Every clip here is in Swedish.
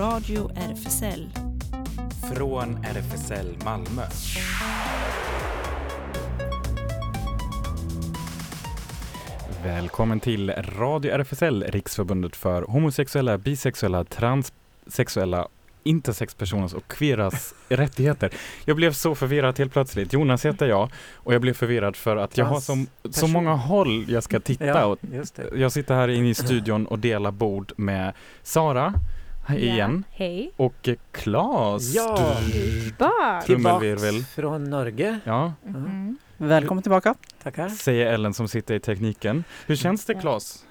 Radio RFSL. Från RFSL Malmö. Välkommen till Radio RFSL, Riksförbundet för homosexuella, bisexuella, transsexuella intersexpersoners och queeras rättigheter. Jag blev så förvirrad helt plötsligt. Jonas heter jag och jag blev förvirrad för att jag har så, så många håll jag ska titta Ja, åt. Jag sitter här inne i studion och delar bord med Sara, hej igen, Hej. och eh, Claes. Ja. Trummelvirvel. från Norge. Ja, Mhm. Välkommen tillbaka. Tackar. säger Ellen som sitter i tekniken. Hur känns det Ja. Claes?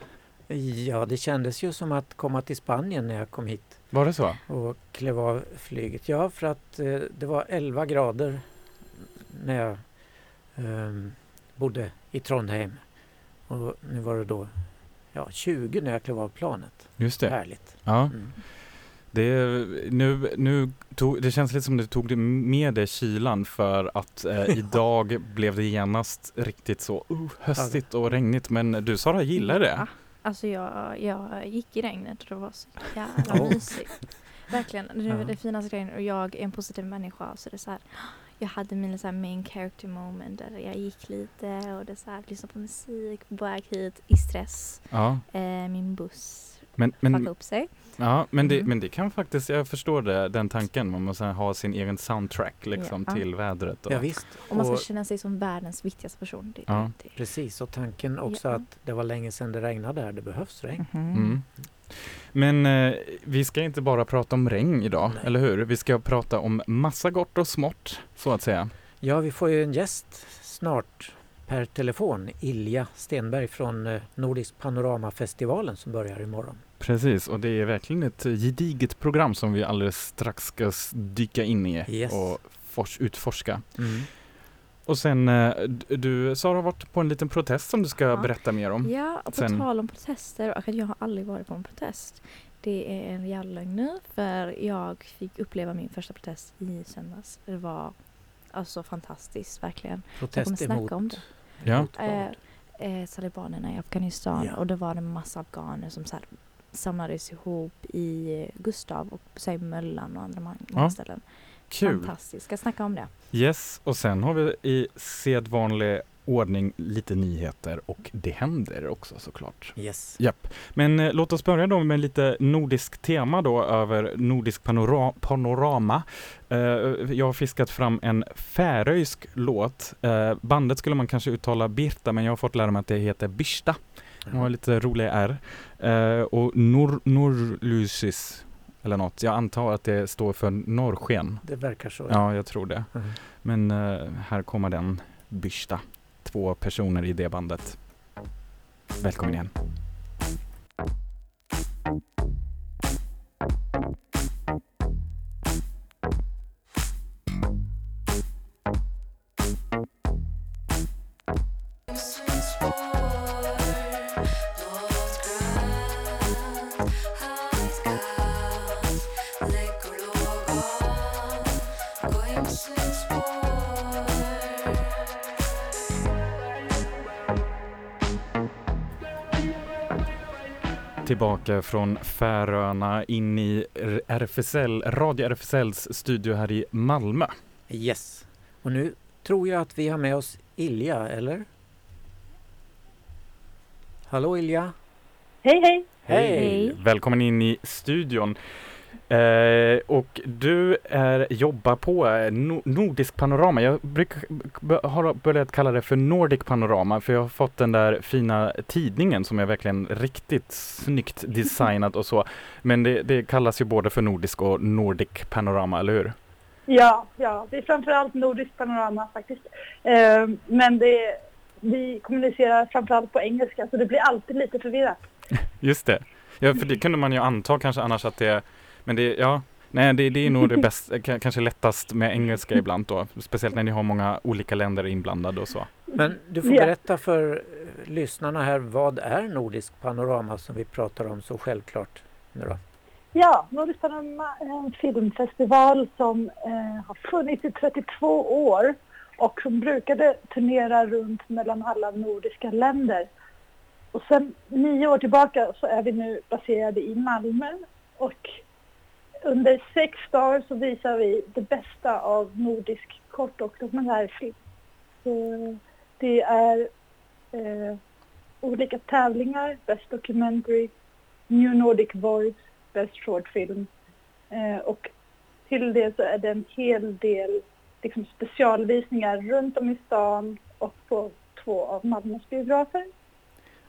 Ja, det kändes ju som att komma till Spanien när jag kom hit Var det så? och klev av flyget. Ja, för att eh, det var 11 grader när jag ehm, bodde i Trondheim. Och nu var det då ja, 20 när jag klev av planet. Just det. Härligt. Ja. Mm. Det, nu, nu tog, det känns lite som du tog det med dig kylan för att eh, idag blev det genast riktigt så uh, höstigt och regnigt. Men du Sara gillar det? Ja. Alltså jag, jag gick i regnet och det var så jävla mysigt. Verkligen, det var det finaste grejen och jag är en positiv människa så det är så här, jag hade mina så här main character moment där jag gick lite och det så här, lyssnade på musik på väg hit i stress. Ja, Eh, min buss men, men, upp sig. ja, men, det, Mm. men det kan faktiskt, jag förstår det, den tanken. Man måste ha sin egen soundtrack liksom Ja. till vädret. Och, Ja, visst. Och man ska Och, känna sig som världens viktigaste person. Det, Ja. det, precis, och tanken också Ja. att det var länge sedan det regnade här. Det behövs regn. Mhm. Mm. Men eh, vi ska inte bara prata om regn idag, Nej. eller hur? Vi ska prata om massa gott och smått, så att säga. Ja, vi får ju en gäst snart per telefon. Ilja Stenberg från eh, Nordisk Panoramafestivalen som börjar imorgon. Precis, och det är verkligen ett gediget program som vi alldeles strax ska dyka in i Yes. och fors- utforska. Mm. Och sen, eh, du Sara har varit på en liten protest som du ska Ja. berätta mer om. Ja, och på Sen- tal om protester och att jag har aldrig varit på en protest. Det är en jävla lögn nu för jag fick uppleva min första protest i söndags. Det var alltså fantastiskt verkligen. Jag kommer Protest snacka emot, om det. Ja. vad? Eh, eh, talibanerna i Afghanistan Ja. och då var det en massa afghaner som så här, samlades ihop i Gustav och så Möllan och andra många Ja. ställen. Kul! Fantastiskt. Ska snacka om det? Yes, och sen har vi i sedvanlig ordning lite nyheter och det händer också såklart. Yes. Men eh, låt oss börja då med lite nordiskt tema då över nordisk panora panorama. Eh, jag har fiskat fram en färöisk låt. Eh, bandet skulle man kanske uttala Birta men jag har fått lära mig att det heter Birsta. De har lite roliga R. Eh, och Nor Norlysis eller något. Jag antar att det står för norrsken. Det verkar så. Ja, jag tror det. Mm. Men eh, här kommer den Birsta. Två personer i det bandet. Välkommen igen. Tillbaka från Färöarna in i RFSL, Radio RFSLs studio här i Malmö. Yes. Och nu tror jag att vi har med oss Ilja, eller? Hallå Ilja! Hej, hej! Hej. Välkommen in i studion. Eh, och du är, jobbar på eh, no, Nordisk Panorama. Jag brukar, har börjat kalla det för Nordic Panorama för jag har fått den där fina tidningen som är verkligen riktigt snyggt designad och så. Men det, det kallas ju både för Nordisk och Nordic Panorama, eller hur? Ja, ja, det är framförallt nordiskt panorama faktiskt. Eh, men det, vi kommunicerar framförallt på engelska så det blir alltid lite förvirrat. Just det. Ja, för det kunde man ju anta kanske annars att det Men det, ja, nej det, det är nog det bästa, ka- kanske lättast med engelska ibland då. Speciellt när ni har många olika länder inblandade och så. Men du får berätta för eh, lyssnarna här, vad är Nordisk Panorama som vi pratar om så självklart nu då? Ja, Nordisk panorama är en filmfestival som eh, har funnits i 32 år och som brukade turnera runt mellan alla nordiska länder. Och sen nio år tillbaka så är vi nu baserade i Malmö och under sex dagar så visar vi det bästa av nordisk kort och dokumentärfilm. Det är eh, olika tävlingar, Best Documentary, New Nordic Voice, Best Short Film eh, och till det så är det en hel del liksom, specialvisningar runt om i stan och på två av Malmös biografer.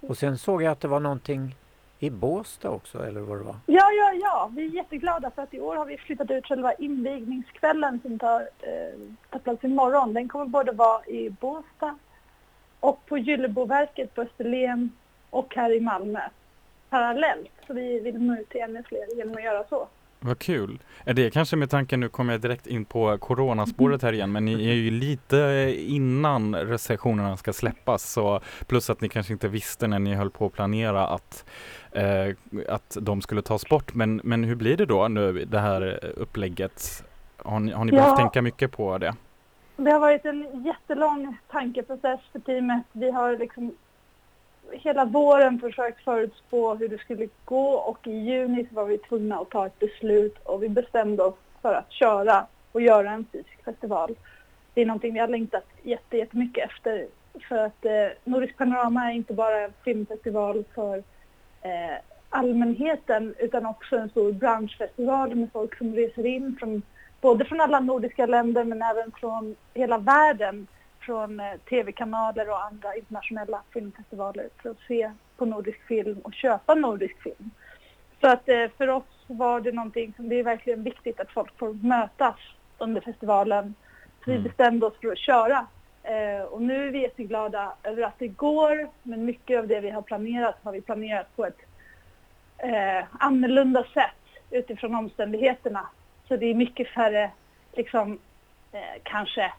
Och sen såg jag att det var någonting i Båstad också, eller vad det var? Ja, ja, ja. Vi är jätteglada för att i år har vi flyttat ut själva invigningskvällen som tar, eh, tar plats imorgon. Den kommer både vara i Båstad och på Gylleboverket på Österlen och här i Malmö parallellt. Så vi vill nå ut till ännu fler genom att göra så. Vad kul. Är det kanske med tanken, nu kommer jag direkt in på coronaspåret här igen, men ni är ju lite innan recensionerna ska släppas, så plus att ni kanske inte visste när ni höll på att planera att, eh, att de skulle tas bort. Men, men hur blir det då nu, det här upplägget? Har ni, har ni Ja. behövt tänka mycket på det? Det har varit en jättelång tankeprocess för teamet. Vi har liksom hela våren försökt förutspå hur det skulle gå och i juni så var vi tvungna att ta ett beslut och vi bestämde oss för att köra och göra en fysisk festival. Det är någonting vi har längtat jätte- jättemycket efter för att eh, Nordisk Panorama är inte bara en filmfestival för eh, allmänheten utan också en stor branschfestival med folk som reser in från både från alla nordiska länder men även från hela världen från eh, tv-kanaler och andra internationella filmfestivaler för att se på nordisk film och köpa nordisk film. Så att eh, för oss var det någonting som det är verkligen viktigt att folk får mötas under festivalen. Så vi Mm. bestämde oss för att köra. Eh, och nu är vi jätteglada över att det går men mycket av det vi har planerat har vi planerat på ett eh, annorlunda sätt utifrån omständigheterna. Så det är mycket färre liksom eh, kanske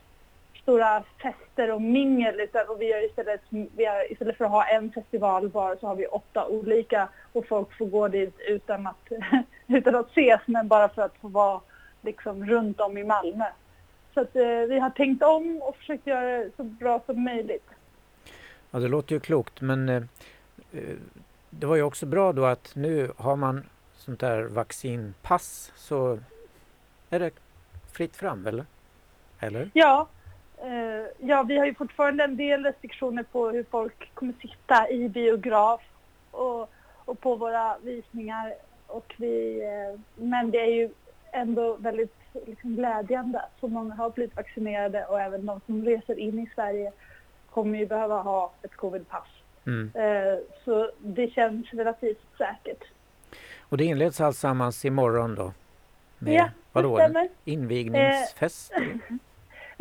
stora fester och mingel och vi gör istället, vi har, istället för att ha en festival var så har vi åtta olika och folk får gå dit utan att, utan att ses men bara för att få vara liksom runt om i Malmö. Så att eh, vi har tänkt om och försökt göra det så bra som möjligt. Ja, det låter ju klokt men eh, eh, det var ju också bra då att nu har man sånt där vaccinpass så är det fritt fram, eller? Eller? Ja, ja, vi har ju fortfarande en del restriktioner på hur folk kommer sitta i biograf och, och på våra visningar. Och vi, eh, men det är ju ändå väldigt liksom, glädjande att så många har blivit vaccinerade och även de som reser in i Sverige kommer ju behöva ha ett covidpass. Mm. Eh, så det känns relativt säkert. Och det inleds alltsammans imorgon då? Med, ja, det vadå? Stämmer. invigningsfest? eller?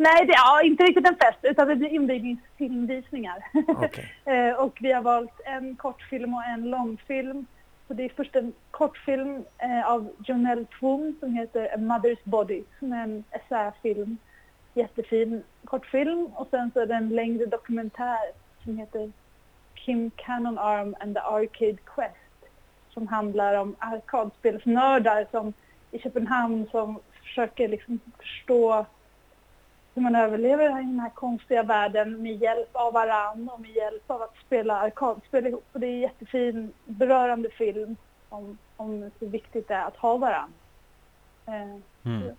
Nej, det, ja, inte riktigt en fest utan det blir invigningsfilmvisningar. Okej. Eh, och vi har valt en kortfilm och en långfilm. Så det är först en kortfilm eh, av Jonelle Twum som heter A Mother's Body som är en essäfilm. Jättefin kortfilm. Och sen så är det en längre dokumentär som heter Kim Cannon Arm and the Arcade Quest som handlar om arkadspelsnördar som i Köpenhamn som försöker liksom förstå hur man överlever i den här konstiga världen med hjälp av varann och med hjälp av att spela arkadspel ihop. Och det är en jättefin, berörande film om, om hur viktigt det är att ha varann. Eh, Mm.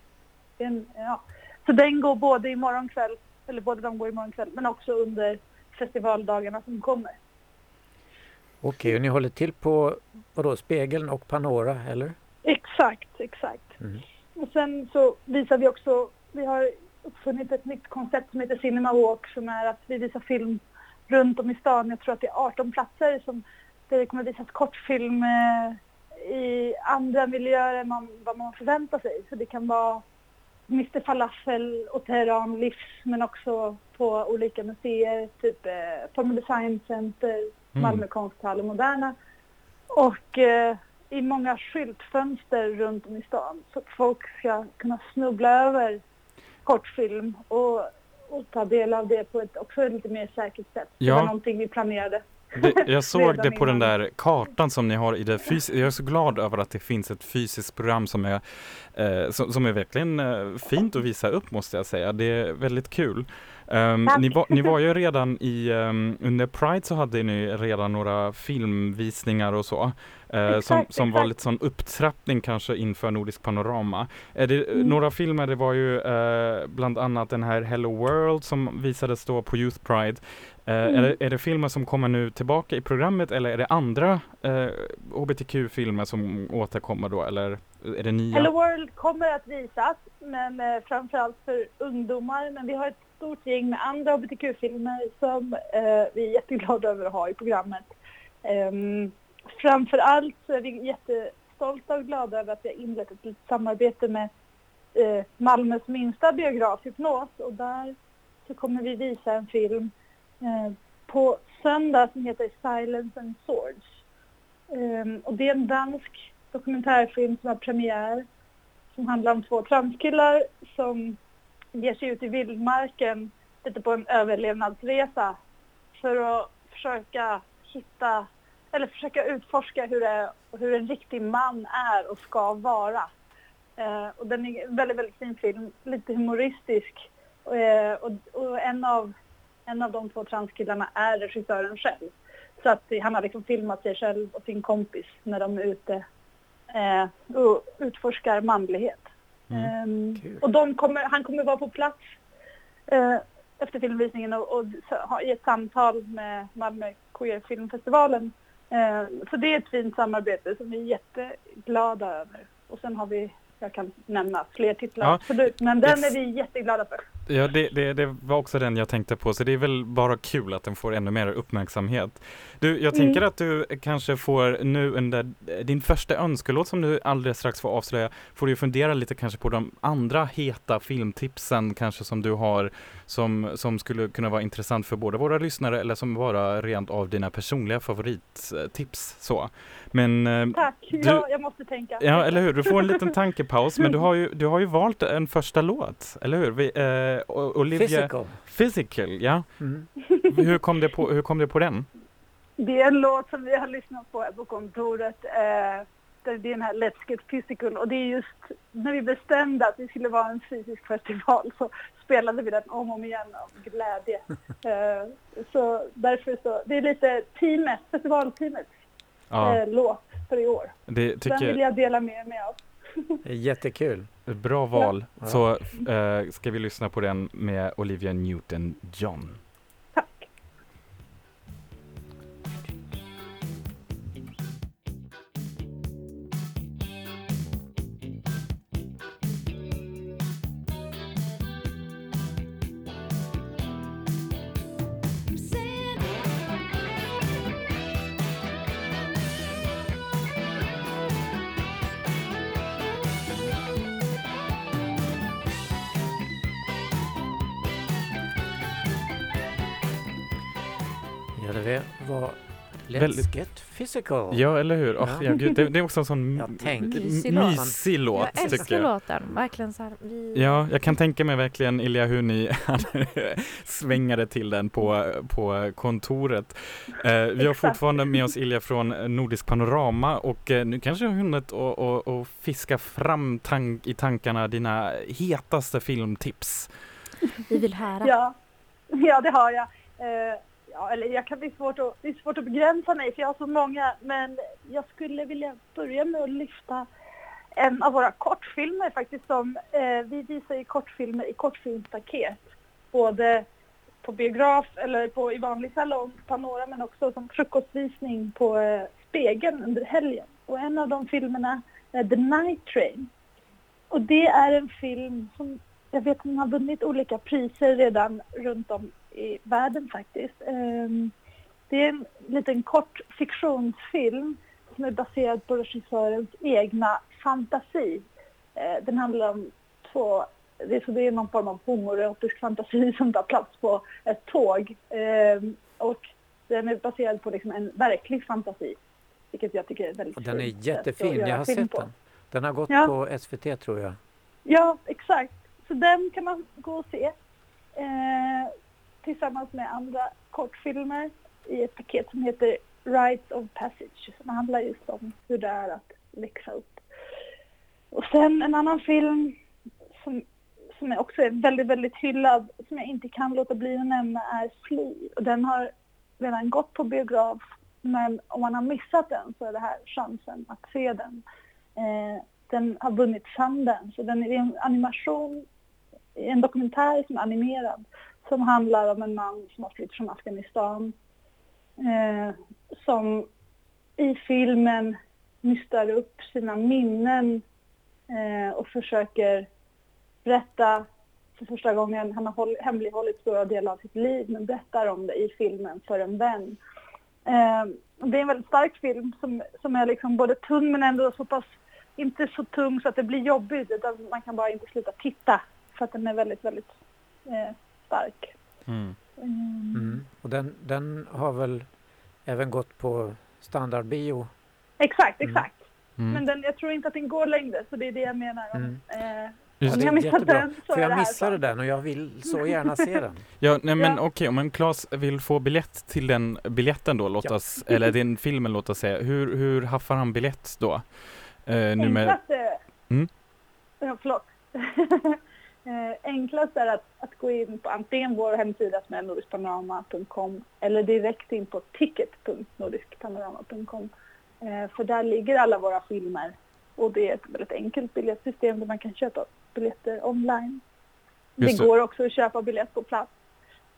en, ja. Så den går både imorgon kväll, eller både de går imorgon kväll, men också under festivaldagarna som kommer. Okej, och ni håller till på vadå, Spegeln och Panora, eller? Exakt, exakt. Mm. Och sen så visar vi också, vi har uppfunnit ett nytt koncept som heter Cinema Walk som är att vi visar film runt om i stan. Jag tror att det är 18 platser som där det kommer visas kortfilm eh, i andra miljöer än man, vad man förväntar sig. Så det kan vara Mr Falafel och Teheran Livs men också på olika museer, typ eh, Formel Design Center, Mm. Malmö konsthall och Moderna. Och eh, i många skyltfönster runt om i stan så att folk ska kunna snubbla över kortfilm och, och ta del av det på ett också lite mer säkert sätt. Det Ja. var någonting vi planerade. Det, jag såg det på den innan. där kartan som ni har i det fysiska. Jag är så glad över att det finns ett fysiskt program som är, eh, som, som är verkligen eh, fint att visa upp måste jag säga. Det är väldigt kul. Um, ni, var, ni var ju redan i, um, under Pride så hade ni redan några filmvisningar och så. som, Exakt, som var exakt. lite sån upptrappning kanske inför Nordisk Panorama. Är det, Mm. Några filmer, det var ju eh, bland annat den här Hello World som visades då på Youth Pride. Eh, Mm. är, det, är det filmer som kommer nu tillbaka i programmet eller är det andra HBTQ-filmer som återkommer då eller är det nya? Hello World kommer att visas, men framförallt för ungdomar. Men vi har ett stort gäng med andra hbtq-filmer som eh, vi är jätteglada över att ha i programmet. Ehm, Framför allt så är vi jättestolta och glada över att vi har inlett ett litet samarbete med eh, Malmös minsta biograf, Hypnos. Och där så kommer vi visa en film eh, på söndag som heter Silence and Swords. Ehm, och det är en dansk dokumentärfilm som har premiär som handlar om två transkillar som ger sig ut i vildmarken lite på en överlevnadsresa för att försöka hitta eller försöka utforska hur, det, hur en riktig man är och ska vara. Eh, och den är en väldigt, väldigt fin film, lite humoristisk. Eh, och och en, av, en av de två transkillarna är regissören själv. Så att han har liksom filmat sig själv och sin kompis när de är ute eh, och utforskar manlighet. Mm. Ehm, Kul. och de kommer, han kommer vara på plats eh, efter filmvisningen och, och ha, i ett samtal med Malmö Queer Filmfestivalen. Eh, så det är ett fint samarbete som vi är jätteglada över. Och sen har vi, jag kan nämna fler titlar Ja. absolut, men den Yes. är vi jätteglada för. Ja, det, det, det var också den jag tänkte på, så det är väl bara kul att den får ännu mer uppmärksamhet. Du, jag tänker Mm. att du kanske får nu under din första önskelåt som du alldeles strax får avslöja, får du fundera lite kanske på de andra heta filmtipsen kanske som du har som, som skulle kunna vara intressant för båda våra lyssnare eller som vara rent av dina personliga favorittips. Så. Men eh, Tack, Du- ja, jag måste tänka. Ja, eller hur? Du får en liten tankepaus, men du har ju, du har ju valt en första låt, eller hur? Vi, eh, Olivia Physical. Physical, ja. Mm. Hur kom, det på, hur kom det på den? Det är en låt som vi har lyssnat på här på kontoret. Eh, är den här Let's Get Physical. Och det är just när vi bestämde att det skulle vara en fysisk festival så spelade vi den om och om igen av glädje. Eh, så därför så, det är lite teamet, festivalteamets Ja, eh, låt för i år. det Den tycker vill jag dela med mig av. Jättekul. bra val. Ja. Så eh, ska vi lyssna på den med Olivia Newton-John. Let's Väldigt- Get Physical. Ja, eller hur? Oh, Ja. ja, gud, det, det är också en sån Mysig låt. mysig låt, jag älskar jag. låten, verkligen så här, vi... Ja, jag kan tänka mig verkligen Ilja hur ni svängade till den på, på kontoret. Eh, vi har fortfarande med oss Ilja från Nordisk Panorama och eh, nu kanske jag har hunnit att fiska fram tank, i tankarna dina hetaste filmtips. vi vill höra. Ja, ja det har jag. Eh, ja, eller jag kan bli svårt att, det är svårt att begränsa mig för jag har så många. Men jag skulle vilja börja med att lyfta en av våra kortfilmer faktiskt. Som, eh, vi visar ju kortfilmer i kortfilmstaket. Både på biograf eller på, i vanlig salong, Panora, men också som frukostvisning på eh, Spegeln under helgen. Och en av de filmerna är The Night Train. Och det är en film som jag vet att den har vunnit olika priser redan runt om i världen faktiskt. Ehm, Det är en liten kort fiktionsfilm som är baserad på regissörens egna fantasi. Eh, Den handlar om två, det är, någon form av homoerotisk fantasi som tar plats på ett tåg. Ehm, Och den är baserad på liksom en verklig fantasi. Vilket jag tycker är väldigt Och den är jättefin. Jag har sett på. den. Den har gått Ja. på SVT tror jag. Ja, exakt. Så den kan man gå och se eh, tillsammans med andra kortfilmer i ett paket som heter Rites of Passage som handlar just om hur det är att växa upp. Och sen en annan film som, som också är väldigt, väldigt hyllad, som jag inte kan låta bli att nämna, är Fly. Och den har redan gått på biograf, men om man har missat den så är det här chansen att se den. Eh, den har vunnit Sundance, så den är en animation, en dokumentär som är animerad, som handlar om en man som har flytt från Afghanistan, eh, som i filmen nystar upp sina minnen eh, och försöker berätta för första gången, han har håll, hemlighållit stora delar av sitt liv, men berättar om det i filmen för en vän. Eh, det är en väldigt stark film som, som är liksom både tunn men ändå så pass, inte så tung så att det blir jobbigt, utan man kan bara inte sluta titta för att den är väldigt, väldigt eh, stark. Mm. Mm. mm. Och den, den har väl även gått på standardbio? Exakt, mm. exakt. Mm. Men den, jag tror inte att den går längre, så det är det jag menar. Mm. Eh, Just om jag missade den så För jag missade den och jag vill så gärna se den. Ja, nej men ja. okej, om Claes vill få biljett till den biljetten då, låt oss, eller den filmen låt oss säga, hur, hur haffar han biljett då? Eh, nu med... Mm? Ja, förlåt. eh, enklast är att, att gå in på antingen vår hemsida som är nordiskpanorama.com eller direkt in på ticket.nordiskpanorama.com. Eh, för där ligger alla våra filmer och det är ett väldigt enkelt biljettsystem där man kan köpa biljetter online. Det. det går också att köpa biljett på plats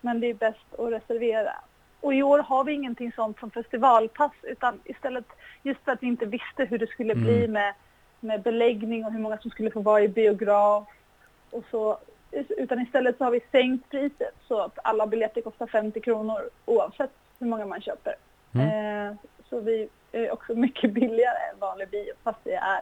men det är bäst att reservera. Och i år har vi ingenting sånt som festivalpass utan istället just för att vi inte visste hur det skulle mm. bli med, med beläggning och hur många som skulle få vara i biograf och så. Utan istället så har vi sänkt priset så att alla biljetter kostar 50 kronor oavsett hur många man köper. Mm. Eh, så vi är också mycket billigare än vanlig bio fast det är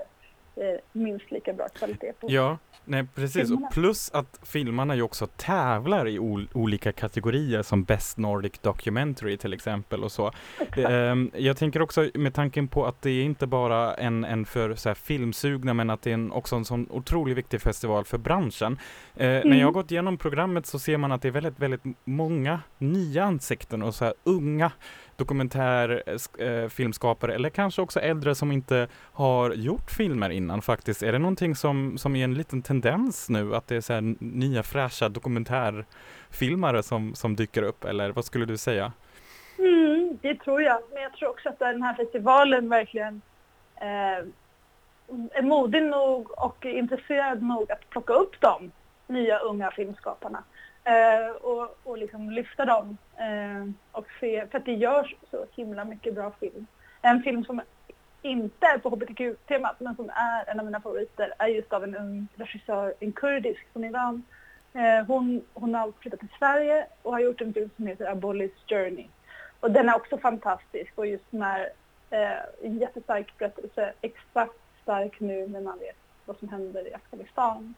eh, minst lika bra kvalitet på Ja, nej precis. Filmerna. Och plus att filmerna ju också tävlar i ol olika kategorier som Best Nordic Documentary till exempel och så. Um, jag tänker också med tanken på att det är inte bara en, en för så här, filmsugna men att det är en, också en sån otroligt viktig festival för branschen. Uh, mm. När jag har gått igenom programmet så ser man att det är väldigt, väldigt många nya ansikten och så här unga dokumentärfilmskapare eh, eh, eller kanske också äldre som inte har gjort filmer innan faktiskt. Är det någonting som, som är en liten tendens nu att det är så här nya fräscha dokumentärfilmare som, som dyker upp eller vad skulle du säga? Mm, det tror jag, men jag tror också att den här festivalen verkligen eh, är modig nog och intresserad nog att plocka upp de nya unga filmskaparna. Eh, och, och liksom lyfta dem. Eh, och se, för att det görs så himla mycket bra film. En film som inte är på hbtq-temat men som är en av mina favoriter är just av en ung regissör, en kurdisk från Iran. Eh, hon, hon har flyttat till Sverige och har gjort en film som heter Abolis Journey. Och den är också fantastisk och just när eh, en jättestark berättelse, extra stark nu när man vet vad som händer i Afghanistan.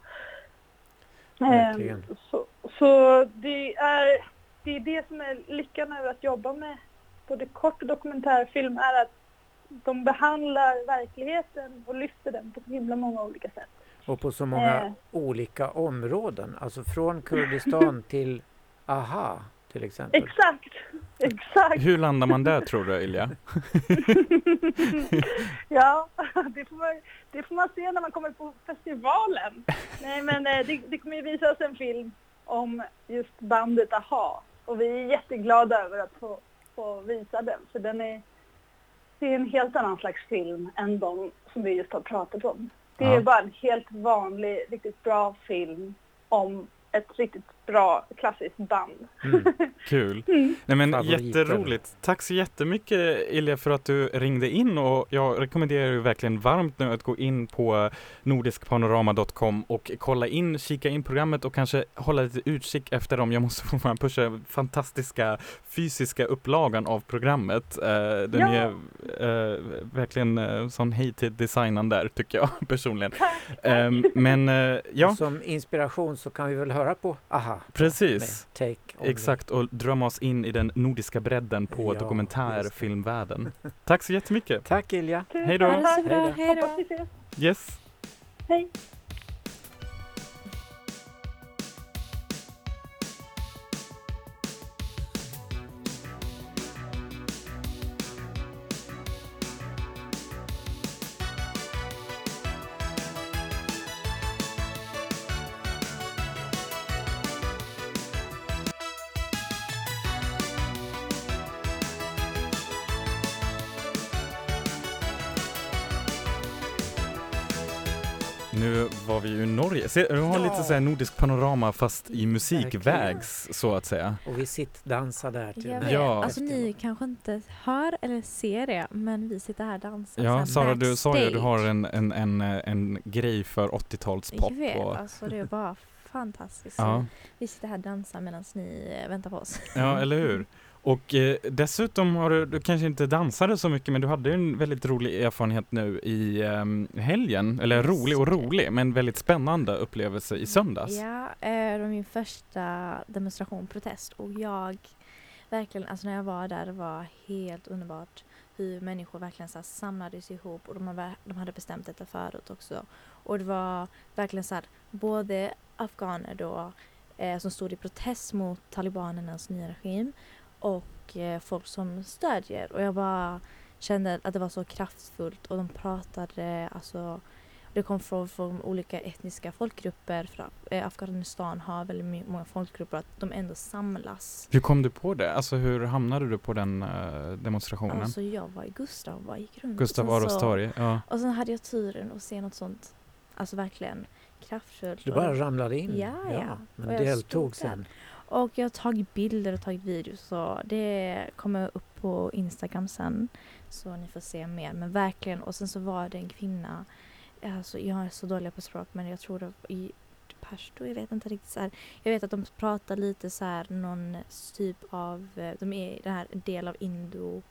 Eh, så, så det är, det är det som är lyckan över att jobba med både kort och dokumentärfilm är att de behandlar verkligheten och lyfter den på så himla många olika sätt. Och på så många eh. olika områden, alltså från Kurdistan till AHA till exempel. Exakt, exakt. Hur landar man där tror du Ilja? ja, det får, man, det får man se när man kommer på festivalen. Det, det kommer ju visas en film om just bandet AHA och vi är jätteglada över att få, få visa den för den är, det är en helt annan slags film än de som vi just har pratat om. Det är ja. bara en helt vanlig, riktigt bra film om ett riktigt bra klassiskt band. Mm, kul! mm. Nej men jätteroligt! Tack så jättemycket Ilja för att du ringde in och jag rekommenderar ju verkligen varmt nu att gå in på nordiskpanorama.com och kolla in, kika in programmet och kanske hålla lite utkik efter dem. Jag måste få pusha fantastiska fysiska upplagan av programmet. Uh, den ja. är uh, verkligen uh, sån hej till designen där tycker jag personligen. Um, men ja. Som inspiration så kan vi väl höra på AHA Precis. Exakt, och drömma oss in i den nordiska bredden på ja, dokumentärfilmvärlden. Tack så jättemycket. Tack Ilja. Hej då. Hej då. Yes. Hej. Norge. Se, du har Ja. lite så här nordisk panorama fast i musikvägs så att säga. Och vi sittdansar där till Jag den vet. Ja. Alltså ni kanske inte hör eller ser det, men vi sitter här och dansar. Ja, Sara du sa ju att du har en, en, en, en grej för 80-talspop. Jag vet, och- alltså det är bara fantastiskt. Ja. Vi sitter här och dansar medan ni väntar på oss. Ja, eller hur? Och eh, dessutom har du, du kanske inte dansade så mycket men du hade ju en väldigt rolig erfarenhet nu i ehm, helgen, eller Just rolig och rolig men väldigt spännande upplevelse i söndags. Ja, eh, det var min första demonstration, protest och jag verkligen, alltså när jag var där, det var helt underbart hur människor verkligen så samlades ihop och de, de hade bestämt detta förut också. Och det var verkligen så här, både afghaner då eh, som stod i protest mot talibanernas nya regim och eh, folk som stödjer och jag bara kände att det var så kraftfullt och de pratade alltså det kom från, från olika etniska folkgrupper. För eh, Afghanistan har väldigt många folkgrupper att de ändå samlas. Hur kom du på det? Alltså hur hamnade du på den eh, demonstrationen? Alltså jag var i Gustav och bara gick runt. Gustav och sen Adolfs torg? Ja. Och sen hade jag turen att se något sånt, alltså verkligen kraftfullt. Du bara ramlade in? Ja, ja. Men Och jag deltog sen? Och jag har tagit bilder och tagit videos så det kommer upp på Instagram sen. Så ni får se mer. Men verkligen, och sen så var det en kvinna. Alltså jag är så dålig på språk men jag tror det var i pashto, jag vet inte riktigt så här. Jag vet att de pratar lite så här någon typ av, eh, de är den här del av indo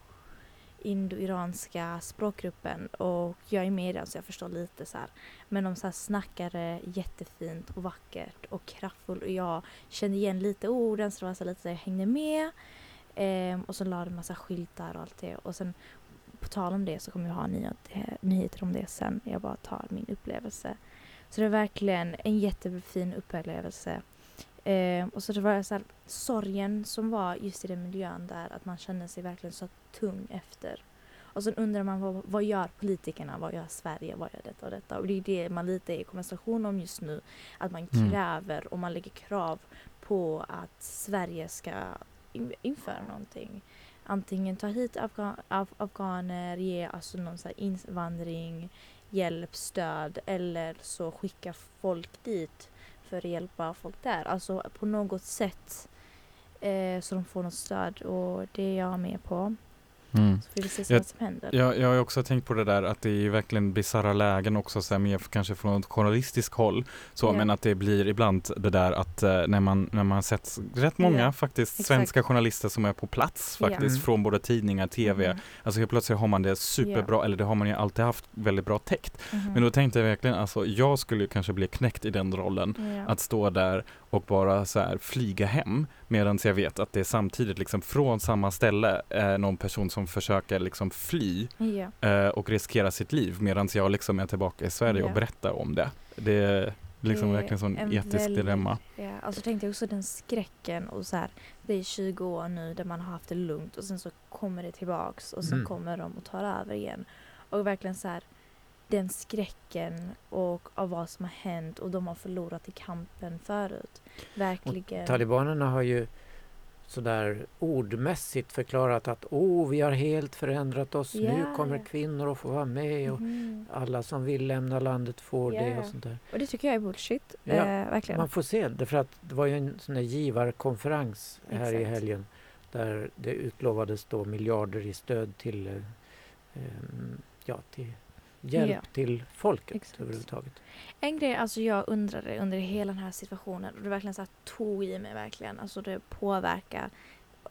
indo-iranska språkgruppen och jag är med i den så jag förstår lite så här. Men de så här snackade jättefint och vackert och kraftfullt och jag kände igen lite orden så det var så lite så jag hängde med. Ehm, och så la de massa skyltar och allt det och sen på tal om det så kommer jag ha nyheter, eh, nyheter om det sen. Jag bara tar min upplevelse. Så det är verkligen en jättefin upplevelse. Ehm, och så det var så här, sorgen som var just i den miljön där att man kände sig verkligen så tung efter. Och sen undrar man vad, vad gör politikerna, vad gör Sverige, vad gör detta och detta. Och det är det man lite är i konversation om just nu. Att man Mm. kräver och man lägger krav på att Sverige ska in- införa någonting. Antingen ta hit afga- af- afghaner, ge alltså någon så invandring, hjälp, stöd eller så skicka folk dit för att hjälpa folk där. Alltså på något sätt eh, så de får något stöd och det är jag med på. Mm. Så får vi se Jag- vad som händer. Jag, jag har också tänkt på det där att det är verkligen bisarra lägen också, så här, mer kanske från ett journalistiskt håll. Så, Ja. Men att det blir ibland det där att eh, när man, när man sett rätt många Ja, faktiskt exakt. svenska journalister som är på plats faktiskt Mm. från både tidningar, tv, Mhm, alltså helt plötsligt har man det superbra, eller det har man ju alltid haft väldigt bra täckt. mhm. Men då tänkte jag verkligen, alltså jag skulle ju kanske bli knäckt i den rollen. Att stå där och bara så här flyga hem medan jag vet att det är samtidigt liksom från samma ställe eh, någon person som försöker liksom fly ja. eh, och riskera sitt liv medan jag liksom är tillbaka i Sverige och Ja. berättar om det. Det är liksom Det är verkligen sån en etisk väldigt- dilemma. Ja, alltså tänkte jag också den skräcken och så här, det är 20 år nu där man har haft det lugnt och sen så kommer det tillbaks och sen Mm. kommer de och tar över igen. Och verkligen så här, den skräcken och av vad som har hänt och de har förlorat i kampen förut. Verkligen. Talibanerna har ju sådär ordmässigt förklarat att oh, vi har helt förändrat oss. Nu Ja, kommer kvinnor att få vara med och Mhm. alla som vill lämna landet får det Ja. och sånt där. Och det tycker jag är bullshit. Ja, Eh, verkligen. Man får se, därför att det var ju en sån där givarkonferens här i Exakt. helgen där det utlovades då miljarder i stöd till, eh, ehm, ja, till hjälp Ja. till folket Exakt. överhuvudtaget. En grej alltså jag undrade under hela den här situationen och det verkligen så här tog i mig verkligen. Alltså det påverkar.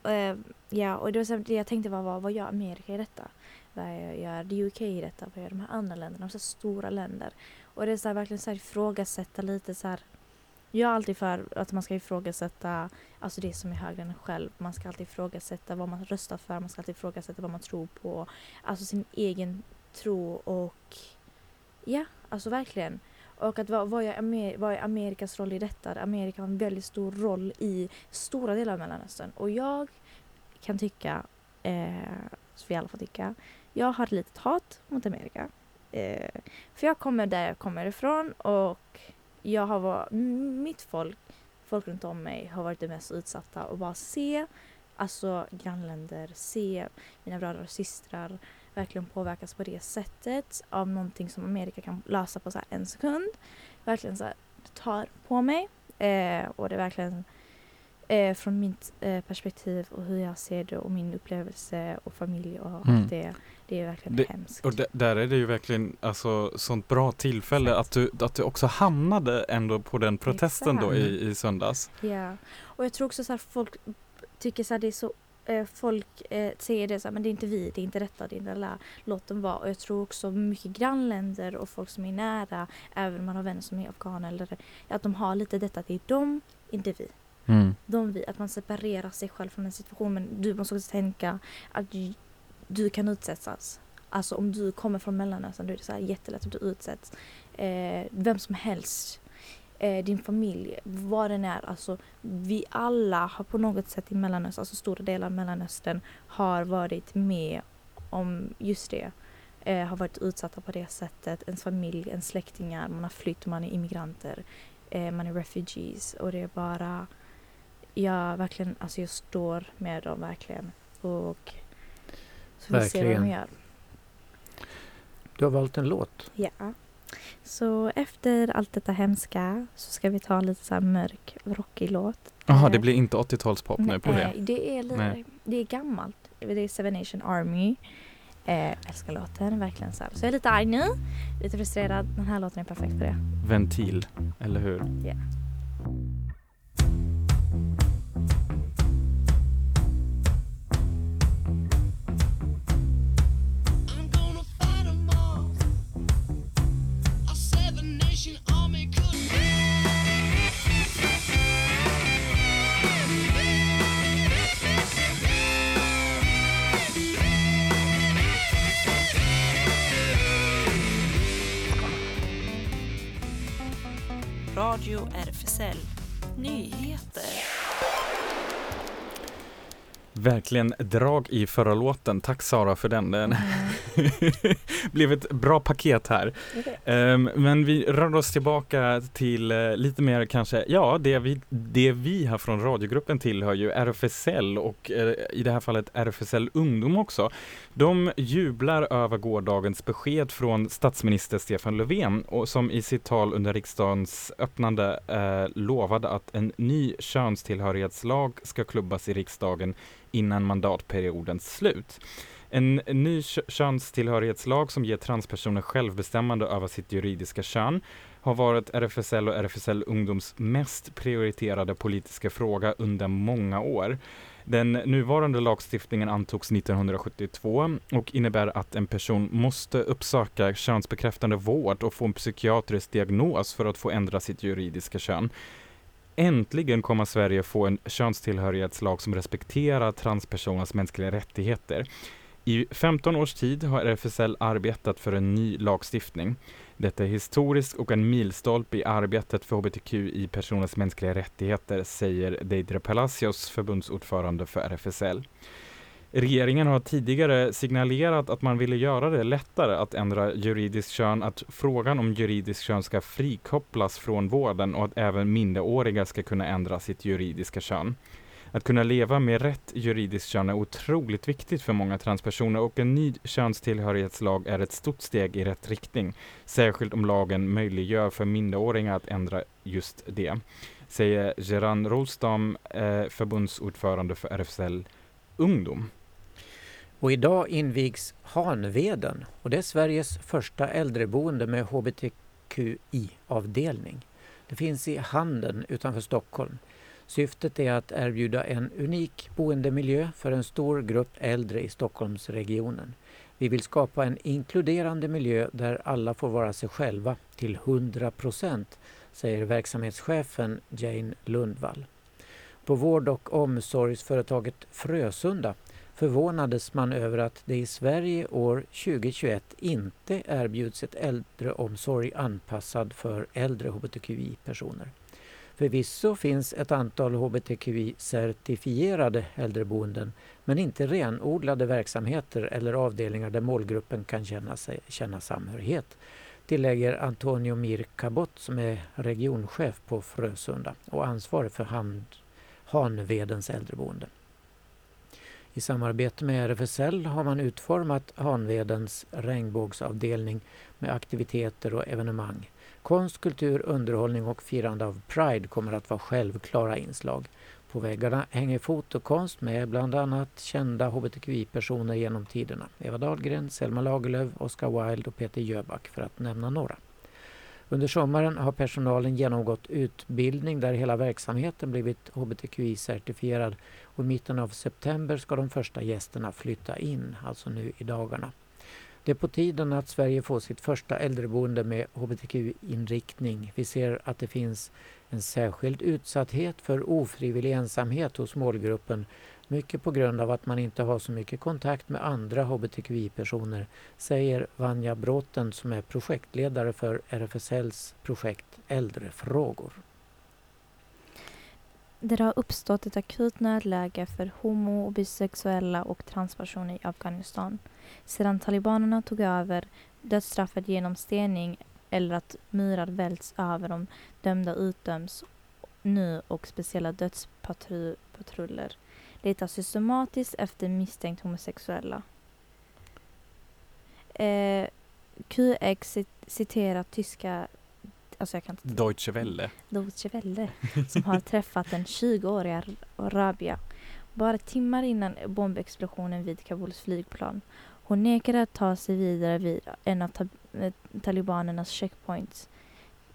Eh, ja, och det, var så här, det jag tänkte var vad, vad gör Amerika i detta? Vad gör UK i detta? Vad gör de här andra länderna? De så här stora länder. Och det är så här, verkligen så här ifrågasätta lite så här. Jag är alltid för att man ska ifrågasätta alltså det som är högre än en själv. Man ska alltid ifrågasätta vad man röstar för. Man ska alltid ifrågasätta vad man tror på. Alltså sin egen tro och ja, alltså verkligen. Och att vad, vad, är Amer- vad är Amerikas roll i detta? Amerika har en väldigt stor roll i stora delar av Mellanöstern. Och jag kan tycka, eh, så vi alla får tycka, jag har ett litet hat mot Amerika. Eh, för jag kommer där jag kommer ifrån och jag har varit, mitt folk, folk runt om mig har varit det mest utsatta och bara se alltså grannländer, se mina bröder och systrar verkligen påverkas på det sättet av någonting som Amerika kan lösa på så en sekund. Verkligen så här, det tar på mig eh, och det är verkligen eh, från mitt eh, perspektiv och hur jag ser det och min upplevelse och familj och mm. allt det. Det är verkligen det, hemskt. Och där är det ju verkligen alltså sånt bra tillfälle att du, att du också hamnade ändå på den protesten Exakt. då i, i söndags. Ja, och jag tror också så här folk tycker så här det är så folk eh, säger det så här, men det är inte vi, det är inte detta, det är inte alla. Låt dem vara. Och jag tror också mycket grannländer och folk som är nära, även om man har vänner som är afghaner, eller, att de har lite detta att det är de, inte vi. Mm. De vi, att man separerar sig själv från en situation. Men du måste också tänka att du kan utsättas. Alltså om du kommer från Mellanöstern då är det så här jättelätt att du utsätts. Eh, vem som helst. Eh, din familj, vad den är. Alltså vi alla har på något sätt i Mellanöstern, alltså stora delar av Mellanöstern har varit med om just det. Eh, har varit utsatta på det sättet. Ens familj, ens släktingar, man har flytt, man är immigranter. Eh, man är refugees och det är bara jag verkligen, alltså jag står med dem verkligen. Och så vi ser vad de gör. Du har valt en låt. Ja. Så efter allt detta hemska så ska vi ta en lite så här mörk, rockig låt. Jaha, det blir inte 80-talspop nu på det? det är, lite, det är gammalt. Det är Seven Nation Army. Eh, älskar låten, verkligen så. Här. Så jag är lite arg nu, lite frustrerad. Den här låten är perfekt för det. Ventil, eller hur? Ja. Yeah. Radio RFSL Nyheter. Verkligen drag i förra låten. Tack Sara för den. Den mm. blev ett bra paket här. Um, men vi rör oss tillbaka till uh, lite mer kanske, ja det vi, det vi här från radiogruppen tillhör ju RFSL och uh, i det här fallet RFSL Ungdom också. De jublar över gårdagens besked från statsminister Stefan Löfven och som i sitt tal under riksdagens öppnande uh, lovade att en ny könstillhörighetslag ska klubbas i riksdagen innan mandatperiodens slut. En ny könstillhörighetslag som ger transpersoner självbestämmande över sitt juridiska kön har varit RFSL och RFSL Ungdoms mest prioriterade politiska fråga under många år. Den nuvarande lagstiftningen antogs 1972 och innebär att en person måste uppsöka könsbekräftande vård och få en psykiatrisk diagnos för att få ändra sitt juridiska kön. Äntligen kommer Sverige få en könstillhörighetslag som respekterar transpersoners mänskliga rättigheter. I 15 års tid har RFSL arbetat för en ny lagstiftning. Detta är historiskt och en milstolpe i arbetet för hbtqi-personers mänskliga rättigheter, säger Deidre Palacios, förbundsordförande för RFSL. Regeringen har tidigare signalerat att man ville göra det lättare att ändra juridiskt kön, att frågan om juridiskt kön ska frikopplas från vården och att även minderåriga ska kunna ändra sitt juridiska kön. Att kunna leva med rätt juridiskt kön är otroligt viktigt för många transpersoner och en ny könstillhörighetslag är ett stort steg i rätt riktning. Särskilt om lagen möjliggör för minderåringar att ändra just det, säger Geran Rolstam, eh, förbundsordförande för RFSL Ungdom. Och idag invigs Hanveden och det är Sveriges första äldreboende med hbtqi-avdelning. Det finns i Handen utanför Stockholm. Syftet är att erbjuda en unik boendemiljö för en stor grupp äldre i Stockholmsregionen. Vi vill skapa en inkluderande miljö där alla får vara sig själva till 100 procent, säger verksamhetschefen Jane Lundvall. På vård och omsorgsföretaget Frösunda förvånades man över att det i Sverige år 2021 inte erbjuds ett äldreomsorg anpassad för äldre hbtqi-personer. Förvisso finns ett antal hbtqi-certifierade äldreboenden men inte renodlade verksamheter eller avdelningar där målgruppen kan känna, sig, känna samhörighet tillägger Antonio Mir Cabot som är regionchef på Frösunda och ansvarig för hand, Hanvedens äldreboende. I samarbete med RFSL har man utformat Hanvedens regnbågsavdelning med aktiviteter och evenemang. Konst, kultur, underhållning och firande av Pride kommer att vara självklara inslag. På väggarna hänger fotokonst med bland annat kända hbtqi-personer genom tiderna. Eva Dahlgren, Selma Lagerlöf, Oscar Wilde och Peter Jöback för att nämna några. Under sommaren har personalen genomgått utbildning där hela verksamheten blivit hbtqi-certifierad och i mitten av september ska de första gästerna flytta in, alltså nu i dagarna. Det är på tiden att Sverige får sitt första äldreboende med hbtq-inriktning. Vi ser att det finns en särskild utsatthet för ofrivillig ensamhet hos målgruppen mycket på grund av att man inte har så mycket kontakt med andra hbtqi-personer, säger Vanja Bråten som är projektledare för RFSLs projekt Äldrefrågor. Det har uppstått ett akut nödläge för homo och bisexuella och transpersoner i Afghanistan. Sedan talibanerna tog över dödsstraffet genom stening eller att murar välts över de dömda utdöms nu och speciella dödspatruller letar systematiskt efter misstänkt homosexuella. Eh, QX citerar tyska Alltså jag kan inte... Deutsche Welle. Deutsche Welle. Som har träffat den 20-åriga Rabia. Bara timmar innan bombexplosionen vid Kabuls flygplan. Hon nekade att ta sig vidare vid en av ta eh, talibanernas checkpoints.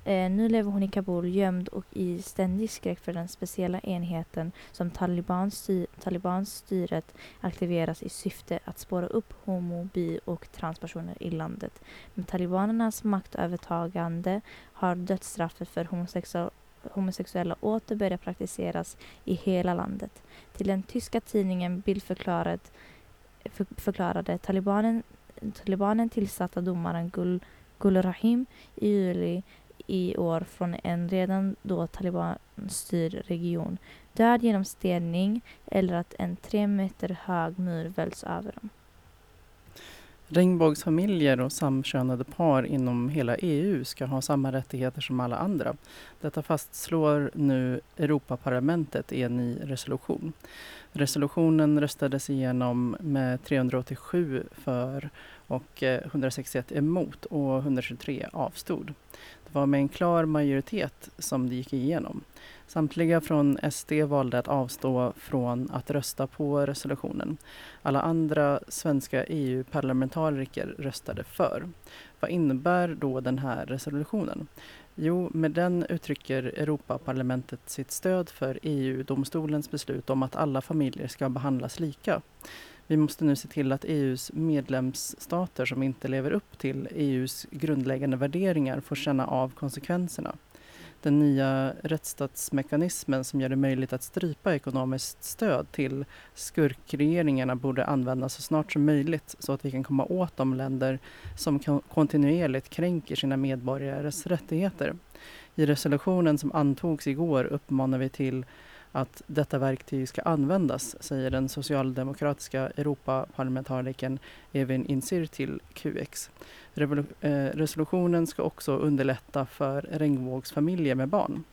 Eh, nu lever hon i Kabul gömd och i ständig skräck för den speciella enheten som Talibans talibanstyret aktiveras i syfte att spåra upp homo-, bi och transpersoner i landet. Med talibanernas maktövertagande har dödsstraffet för homosexuella homosexuella åter börjat praktiseras i hela landet. Till den tyska tidningen Bild förklarade, förklarade talibanen, talibanen tillsatta domaren Gul, Gul Rahim i juli i år från en redan då talibanstyrd region. Död genom stening eller att en tre meter hög mur välts över dem. Regnbågsfamiljer och samkönade par inom hela EU ska ha samma rättigheter som alla andra. Detta fastslår nu Europaparlamentet i en ny resolution. Resolutionen röstades igenom med 387 för och eh, 161 emot och 123 avstod. Det var med en klar majoritet som det gick igenom. Samtliga från SD valde att avstå från att rösta på resolutionen. Alla andra svenska EU-parlamentariker röstade för. Vad innebär då den här resolutionen? Jo, med den uttrycker Europaparlamentet sitt stöd för EU-domstolens beslut om att alla familjer ska behandlas lika. Vi måste nu se till att EUs medlemsstater som inte lever upp till EUs grundläggande värderingar får känna av konsekvenserna. Den nya rättsstatsmekanismen som gör det möjligt att strypa ekonomiskt stöd till skurkregeringarna borde användas så snart som möjligt så att vi kan komma åt de länder som kontinuerligt kränker sina medborgares rättigheter. I resolutionen som antogs igår uppmanar vi till att detta verktyg ska användas, säger den socialdemokratiska Europaparlamentarikern Evin Insir till QX. Eh, resolutionen ska också underlätta för regnbågsfamiljer med barn.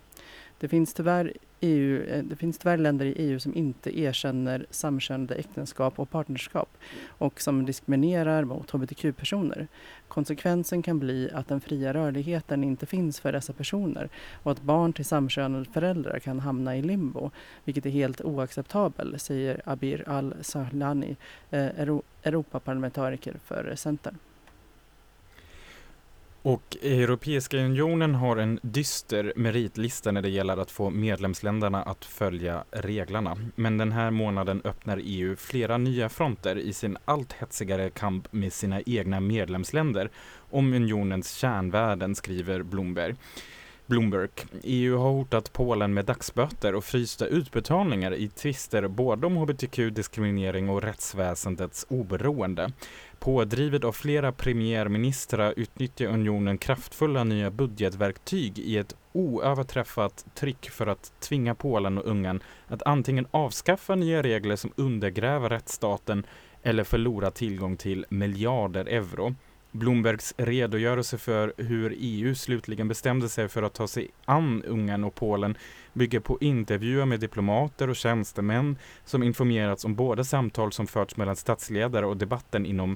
Det finns tyvärr EU, eh, det finns tyvärr länder i EU som inte erkänner samkönade äktenskap och partnerskap och som diskriminerar mot hbtq-personer. Konsekvensen kan bli att den fria rörligheten inte finns för dessa personer och att barn till samkönade föräldrar kan hamna i limbo, vilket är helt oacceptabelt, säger Abir Al-Sahlani, eh, Europaparlamentariker för Centern. Och Europeiska unionen har en dyster meritlista när det gäller att få medlemsländerna att följa reglerna. Men den här månaden öppnar EU flera nya fronter i sin allt hetsigare kamp med sina egna medlemsländer om unionens kärnvärden, skriver Bloomberg. Bloomberg. EU har hotat Polen med dagsböter och frysta utbetalningar i tvister både om hbtq-diskriminering och rättsväsendets oberoende. Pådrivet av flera premiärministrar utnyttjar unionen kraftfulla nya budgetverktyg i ett oöverträffat tryck för att tvinga Polen och Ungern att antingen avskaffa nya regler som undergräver rättsstaten eller förlora tillgång till miljarder euro. Bloombergs redogörelse för hur EU slutligen bestämde sig för att ta sig an Ungern och Polen bygger på intervjuer med diplomater och tjänstemän som informerats om både samtal som förts mellan statsledare och debatten inom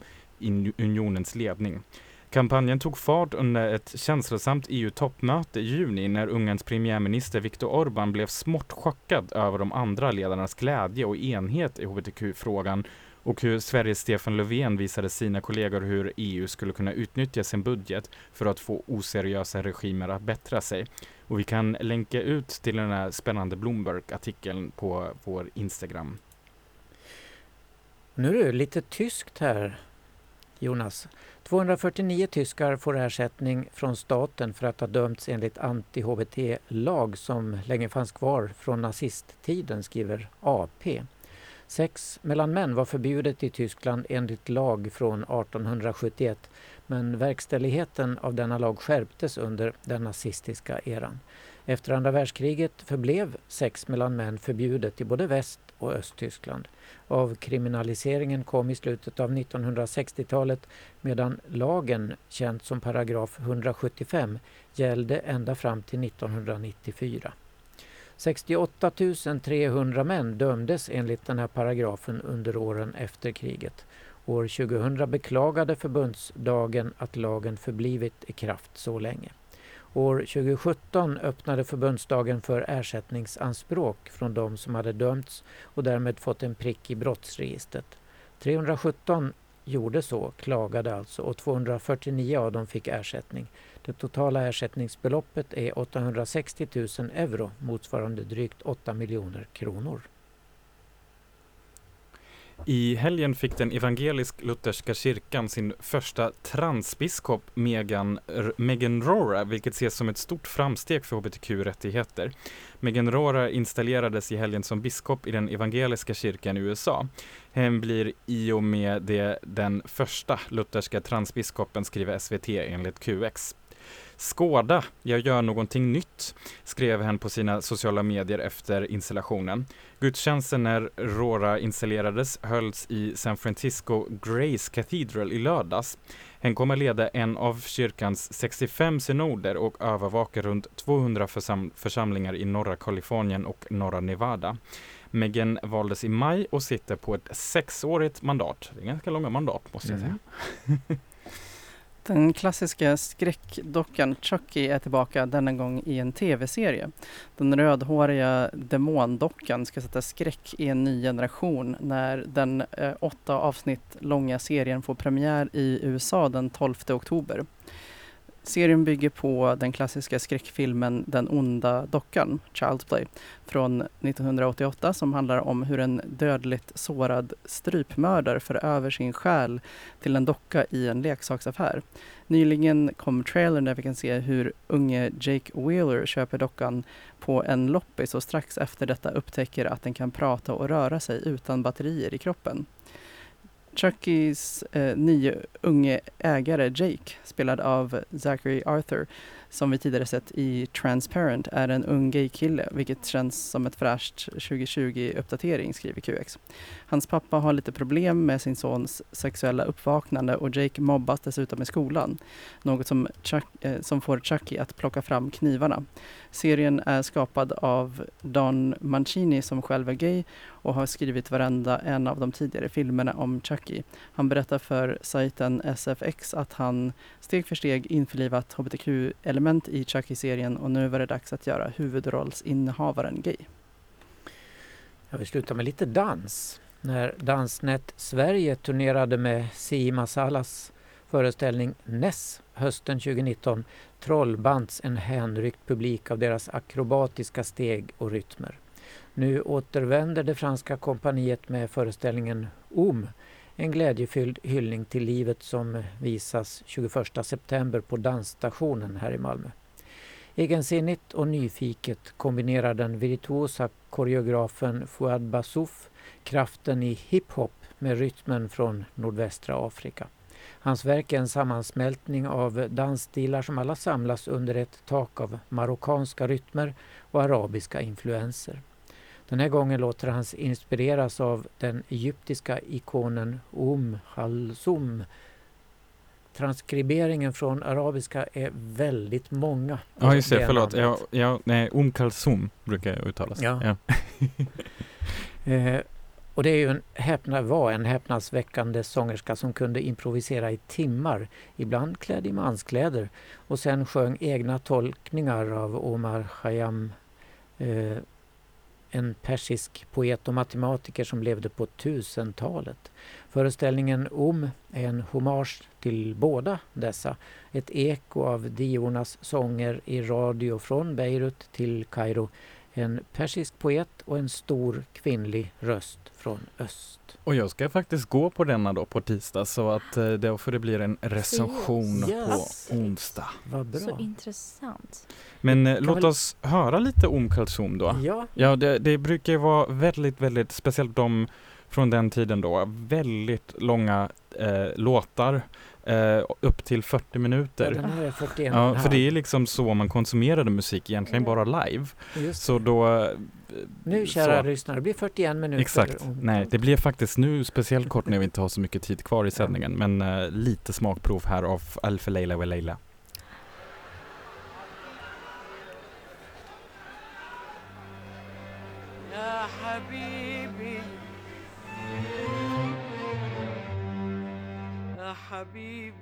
unionens ledning. Kampanjen tog fart under ett känslosamt EU-toppmöte i juni när Ungerns premiärminister Viktor Orbán blev smått chockad över de andra ledarnas glädje och enhet i hbtq-frågan och hur Sveriges Stefan Löfven visade sina kollegor hur EU skulle kunna utnyttja sin budget för att få oseriösa regimer att bättra sig. Och vi kan länka ut till den här spännande Bloomberg-artikeln på vår Instagram. Nu är det lite tyskt här, Jonas. 249 tyskar får ersättning från staten för att ha dömts enligt anti-HBT-lag som länge fanns kvar från nazisttiden, skriver AP. Sex mellan män var förbjudet i Tyskland enligt lag från 1871 men verkställigheten av denna lag skärptes under den nazistiska eran. Efter andra världskriget förblev sex mellan män förbjudet i både Väst och Östtyskland. Avkriminaliseringen kom i slutet av 1960-talet medan lagen, känd som paragraf 175, gällde ända fram till 1994. 68 300 män dömdes enligt den här paragrafen under åren efter kriget. År 2000 beklagade förbundsdagen att lagen förblivit i kraft så länge. År 2017 öppnade förbundsdagen för ersättningsanspråk från de som hade dömts och därmed fått en prick i brottsregistret. 317 gjorde så, klagade alltså och 249 av dem fick ersättning. Det totala ersättningsbeloppet är 860 000 euro motsvarande drygt 8 miljoner kronor. I helgen fick den evangelisk-lutherska kyrkan sin första transbiskop Megan, Megan Rora, vilket ses som ett stort framsteg för hbtq-rättigheter. Megan Rora installerades i helgen som biskop i den evangeliska kyrkan i USA. Hen blir i och med det den första lutherska transbiskopen, skriver SVT enligt QX. Skåda, jag gör någonting nytt, skrev hen på sina sociala medier efter installationen. Gudstjänsten när Rora installerades hölls i San Francisco Grace Cathedral i lördags. Hen kommer leda en av kyrkans 65 synoder och övervaka runt 200 försam församlingar i norra Kalifornien och norra Nevada. Megan valdes i maj och sitter på ett sexårigt mandat. Det är ganska långa mandat måste jag säga. Mm. Den klassiska skräckdockan Chucky är tillbaka denna gång i en tv-serie. Den rödhåriga demondockan ska sätta skräck i en ny generation när den eh, åtta avsnitt långa serien får premiär i USA den 12 oktober. Serien bygger på den klassiska skräckfilmen Den onda dockan, Child's Play, från 1988 som handlar om hur en dödligt sårad strypmördare för över sin själ till en docka i en leksaksaffär. Nyligen kom trailern där vi kan se hur unge Jake Wheeler köper dockan på en loppis och strax efter detta upptäcker att den kan prata och röra sig utan batterier i kroppen. Chuckys eh, nye unge ägare Jake, spelad av Zachary Arthur, som vi tidigare sett i Transparent, är en ung gaykille, vilket känns som ett fräscht 2020-uppdatering, skriver QX. Hans pappa har lite problem med sin sons sexuella uppvaknande och Jake mobbas dessutom i skolan, något som, Chuck, eh, som får Chucky att plocka fram knivarna. Serien är skapad av Don Mancini som själv är gay och har skrivit varenda en av de tidigare filmerna om Chucky. Han berättar för sajten SFX att han steg för steg införlivat hbtq-element i Chucky-serien och nu var det dags att göra huvudrollsinnehavaren gay. Jag vill sluta med lite dans. När Dansnet Sverige turnerade med Si Masalas föreställning Ness hösten 2019 trollbands en hänryckt publik av deras akrobatiska steg och rytmer. Nu återvänder det franska kompaniet med föreställningen OM, en glädjefylld hyllning till livet som visas 21 september på Dansstationen här i Malmö. Egensinnigt och nyfiket kombinerar den virtuosa koreografen Fouad Bassouf kraften i hiphop med rytmen från nordvästra Afrika. Hans verk är en sammansmältning av dansstilar som alla samlas under ett tak av marockanska rytmer och arabiska influenser. Den här gången låter han sig inspireras av den egyptiska ikonen Um Halsum transkriberingen från arabiska är väldigt många. Ja just det, förlåt. Ja, ja, nej, Om Kalsum brukar jag uttalas. Ja. Eh, och det är ju en häpna, var en häpnadsväckande sångerska som kunde improvisera i timmar, ibland klädd i manskläder. Och sen sjöng egna tolkningar av Omar Khayyam, eh, en persisk poet och matematiker som levde på 1000-talet. Föreställningen Om är en hommage till båda dessa, ett eko av diornas sånger i radio från Beirut till Kairo en persisk poet och en stor kvinnlig röst från öst. Och jag ska faktiskt gå på denna då på tisdag så att eh, då får det bli en recension Yes. på onsdag. Vad bra! Så intressant. Men eh, Kan låt väl- oss höra lite om Kalsum då. Ja, Ja, det, det brukar ju vara väldigt, väldigt, speciellt de från den tiden då, väldigt långa eh, låtar, eh, upp till 40 minuter. den här är 41 Ja, för det är liksom så man konsumerade musik, egentligen Ja. bara live. Just Så det. då... eh, Nu kära så. lyssnare, det blir 41 minuter. Exakt. om- Nej, det blir faktiskt nu speciellt kort när vi inte har så mycket tid kvar i sändningen. Men eh, lite smakprov här av Alf Leila wa Leila. يا حبيبي Habib.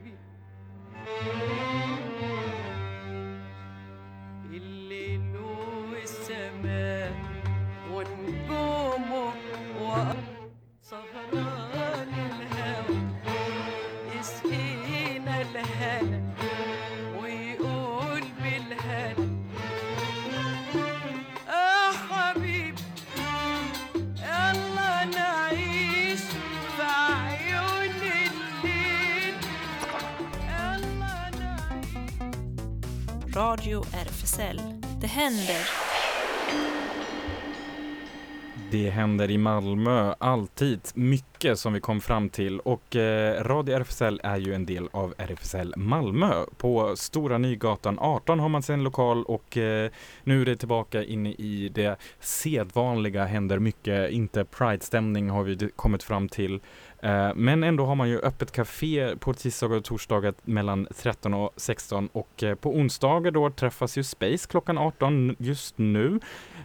Radio RFSL. Det händer. Det händer i Malmö alltid mycket som vi kom fram till och eh, Radio RFSL är ju en del av RFSL Malmö. På Stora Nygatan 18 har man sin lokal och eh, nu är det tillbaka inne i det sedvanliga händer mycket, inte Pride-stämning har vi kommit fram till. Eh, men ändå har man ju öppet café på tisdagar och torsdagar mellan 13 och 16 och eh, på onsdagar då träffas ju Space klockan 18 just nu.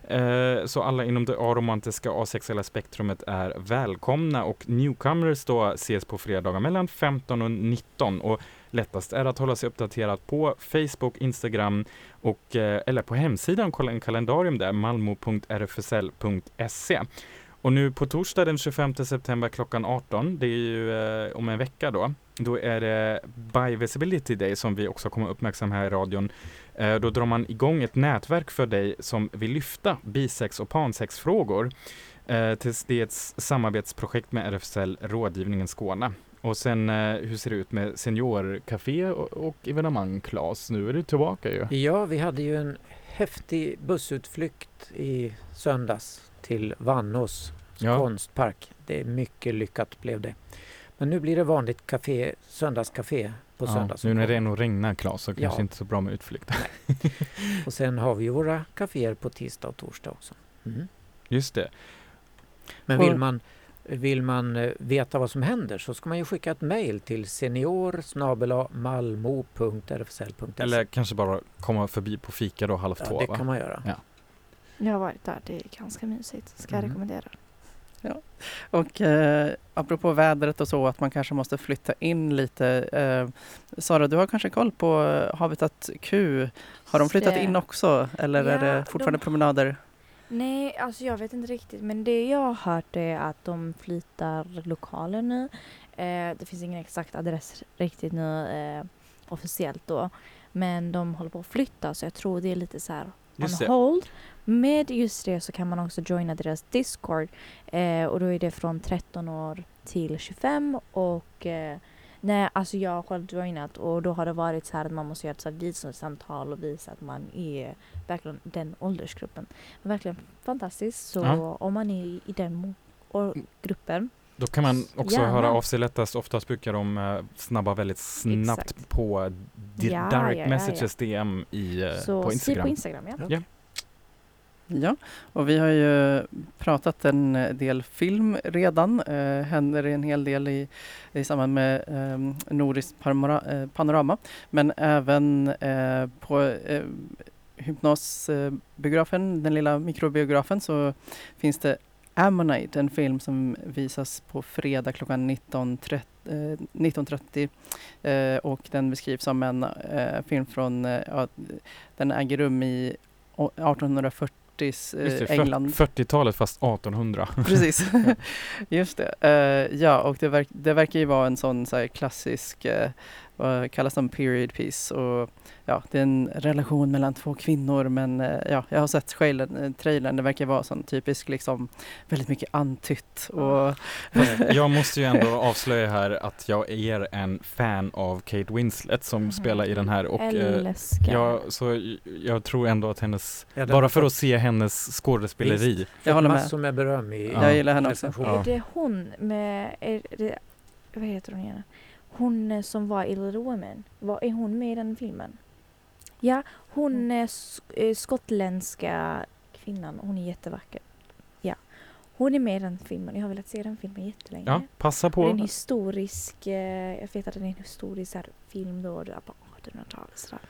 Eh, så alla inom det aromantiska asexuella spektrumet är välkomna och newcomers då ses på fredagar mellan 15 och 19 och lättast är att hålla sig uppdaterad på Facebook, Instagram och eller på hemsidan, kolla en kalendarium där, malmo.rfsl.se. Och nu på torsdag den 25 september klockan 18, det är ju eh, om en vecka då, då är det By Visibility Day som vi också kommer uppmärksamma här i radion. Eh, då drar man igång ett nätverk för dig som vill lyfta bisex och pansexfrågor. Eh, tills det är ett samarbetsprojekt med RFSL Rådgivningen Skåne. Och sen eh, hur ser det ut med seniorcafé och, och evenemang Claes? Nu är du tillbaka ju. Ja, vi hade ju en häftig bussutflykt i söndags till Vannås Ja. konstpark. Det är mycket lyckat blev det. Men nu blir det vanligt café, söndagscafé på Ja, söndag. som nu när det ändå regnar Claes så kanske Ja. inte så bra med utflykter. Och sen har vi våra kaféer på tisdag och torsdag också. Mm. Just det. Men vill man, vill man eh, veta vad som händer så ska man ju skicka ett mejl till senior. Eller kanske bara komma förbi på fika då halv ja, två det va? kan man göra. Jag har varit där, det är ganska mysigt. Ska jag Mm. rekommendera. Och eh, apropå vädret och så, att man kanske måste flytta in lite. Eh, Sara, du har kanske koll på Habitat Q. Har de flyttat in också eller är Ja, det fortfarande de- promenader? Nej, alltså jag vet inte riktigt. Men det jag har hört är att de flyttar lokaler nu. Eh, det finns ingen exakt adress riktigt nu eh, officiellt då. Men de håller på att flytta så jag tror det är lite så här on hold. Med just det så kan man också joina deras Discord eh, och då är det från 13 år till 25 och eh, Nej, alltså jag har själv joinat och då har det varit så här att man måste göra ett visumsamtal och visa att man är verkligen den åldersgruppen. Men verkligen fantastiskt. Så Ja. om man är i den och gruppen. Då kan man också Gärna. höra av sig lättast. Oftast brukar de eh, snabba väldigt snabbt Exakt. på di- Ja, direct ja, ja, messages DM i, så på Instagram. på Instagram ja. Ja. Och vi har ju pratat en del film redan. Eh, händer en hel del i, i samband med eh, Nordiskt panorama, eh, panorama. Men även eh, på eh, Hypnosbiografen, den lilla mikrobiografen, så finns det Ammonite, en film som visas på fredag klockan 19.30 eh, 1930 eh, och den beskrivs som en eh, film från, eh, ja, den äger rum i 1840 Just eh, det, England. 40-talet fast 1800. Precis, just det. Eh, ja, och det, verk, det verkar ju vara en sån så klassisk, uh, vad kallas som period piece. Och, ja, det är en relation mellan två kvinnor men eh, ja, jag har sett trailern, eh, trailern, det verkar vara sån typisk liksom väldigt mycket antytt. Och, jag måste ju ändå avslöja här att jag är en fan av Kate Winslet som spelar i den här och eh, Älskar. jag, så jag tror ändå att hennes, Ja, bara för att se hennes skådespeleri. jag håller med. Massor med beröm i Ja. Jag gillar henne också. Ja. Är det hon med, är det, vad heter hon igen? Hon eh, som var i Little Women, var, är hon med i den filmen? Ja, hon är s- eh, skottländska kvinnan, hon är jättevacker. Ja, hon är med i den filmen, jag har velat se den filmen jättelänge. Ja, passa Och det är en på. historisk, eh, jag vet att det är en historisk här, film då, det är på 1800-talet sådär.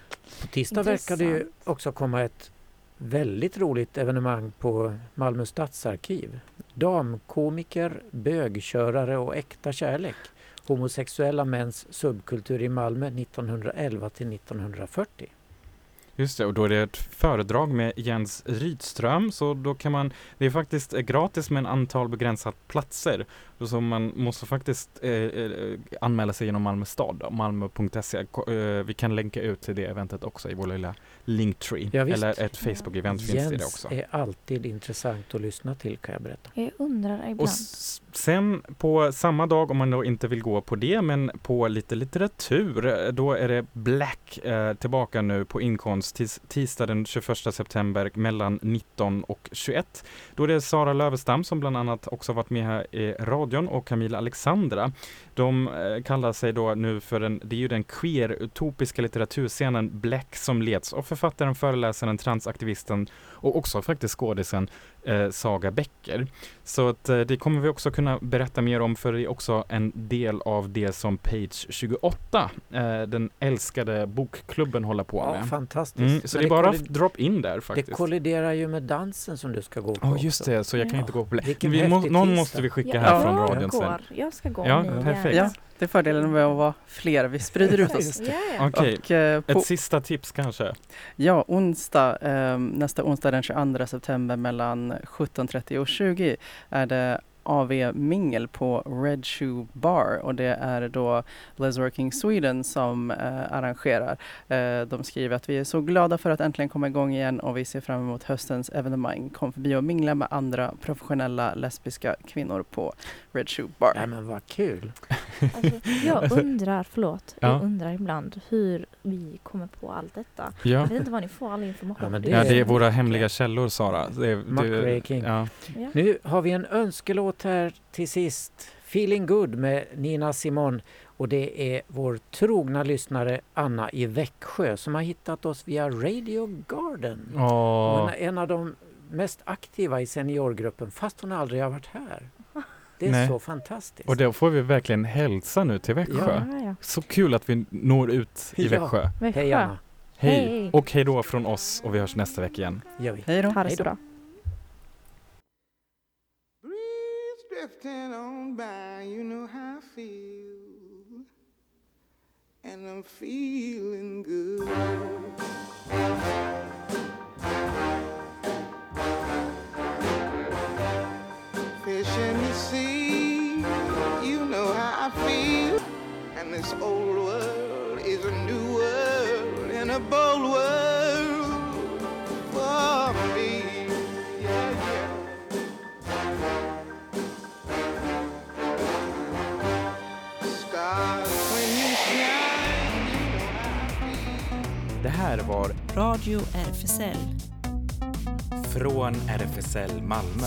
På tisdag verkar det ju också komma ett väldigt roligt evenemang på Malmö stadsarkiv. Damkomiker, bögkörare och äkta kärlek. Homosexuella mäns subkultur i Malmö 1911 till 1940. Just det, och då är det ett föredrag med Jens Rydström, så då kan man, det är faktiskt gratis med en antal begränsat platser. Så man måste faktiskt eh, eh, anmäla sig genom Malmö stad, då, malmo.se. Eh, vi kan länka ut till det eventet också i vår lilla Linktree. Ja. Eller ett Facebook-event finns det i det Jens också. är alltid intressant att lyssna till kan jag berätta. Jag undrar ibland. Och sen på samma dag, om man då inte vill gå på det, men på lite litteratur, eh, då är det Black eh, tillbaka nu på inkomst tis, tisdag den 21 september mellan 19 och 21. Då är det Sara Lövestam som bland annat också varit med här i radion och Camilla Alexandra. De eh, kallar sig då nu för den, det är ju den queer-utopiska litteraturscenen Black som leds av författaren, föreläsaren, transaktivisten och också faktiskt skådisen eh, Saga Becker. Så att, eh, det kommer vi också kunna berätta mer om för det är också en del av det som Page 28, eh, den älskade bokklubben, håller på Ja, med. fantastiskt. Mm, så Men det är bara drop in där det faktiskt. kolliderar ju med dansen som du ska gå på Ja just också. det, så jag kan Ja. inte gå på Vi må, någon tisdag. måste vi skicka Ja, här Ja, från radion sen. Jag ska gå. Ja, perfekt. Det är fördelen med att vara fler, vi sprider ut oss. Ja. Okej, Och, eh, ett sista tips kanske? Ja, onsdag, eh, nästa onsdag den 22 september mellan 17.30 och 20 är det AV-mingel på Red Shoe Bar och det är då Les Working Sweden som eh, arrangerar. Eh, de skriver att vi är så glada för att äntligen komma igång igen och vi ser fram emot höstens evenemang. Kom förbi och mingla med andra professionella lesbiska kvinnor på Red Shoe Bar. Nej men vad kul! Alltså, jag undrar, förlåt, Ja. jag undrar ibland hur vi kommer på allt detta. Ja. Jag vet inte var ni får all information. Ja, men Det Ja, Det- är våra hemliga källor Sara. Det är, Muckraking. ja. Ja. Nu har vi en önskelåt här till sist. Feeling good med Nina Simon och det är vår trogna lyssnare Anna i Växjö som har hittat oss via Radio Garden. Åh. Hon är en av de mest aktiva i seniorgruppen fast hon aldrig har varit här. Det är Nej. så fantastiskt. Och då får vi verkligen hälsa nu till Växjö. Ja, ja. Så kul att vi når ut i Ja. Växjö. Växjö. Hej Anna! Hej! Hej. Och hej då från oss och vi hörs nästa vecka igen. Gör vi. Hej då! Ha det så bra. Drifting on by, you know how I feel. And I'm feeling good. A bold world for me. Yeah, yeah. Stars when you shine, you know how I feel. Det här var Radio RFSL. Från RFSL Malmö.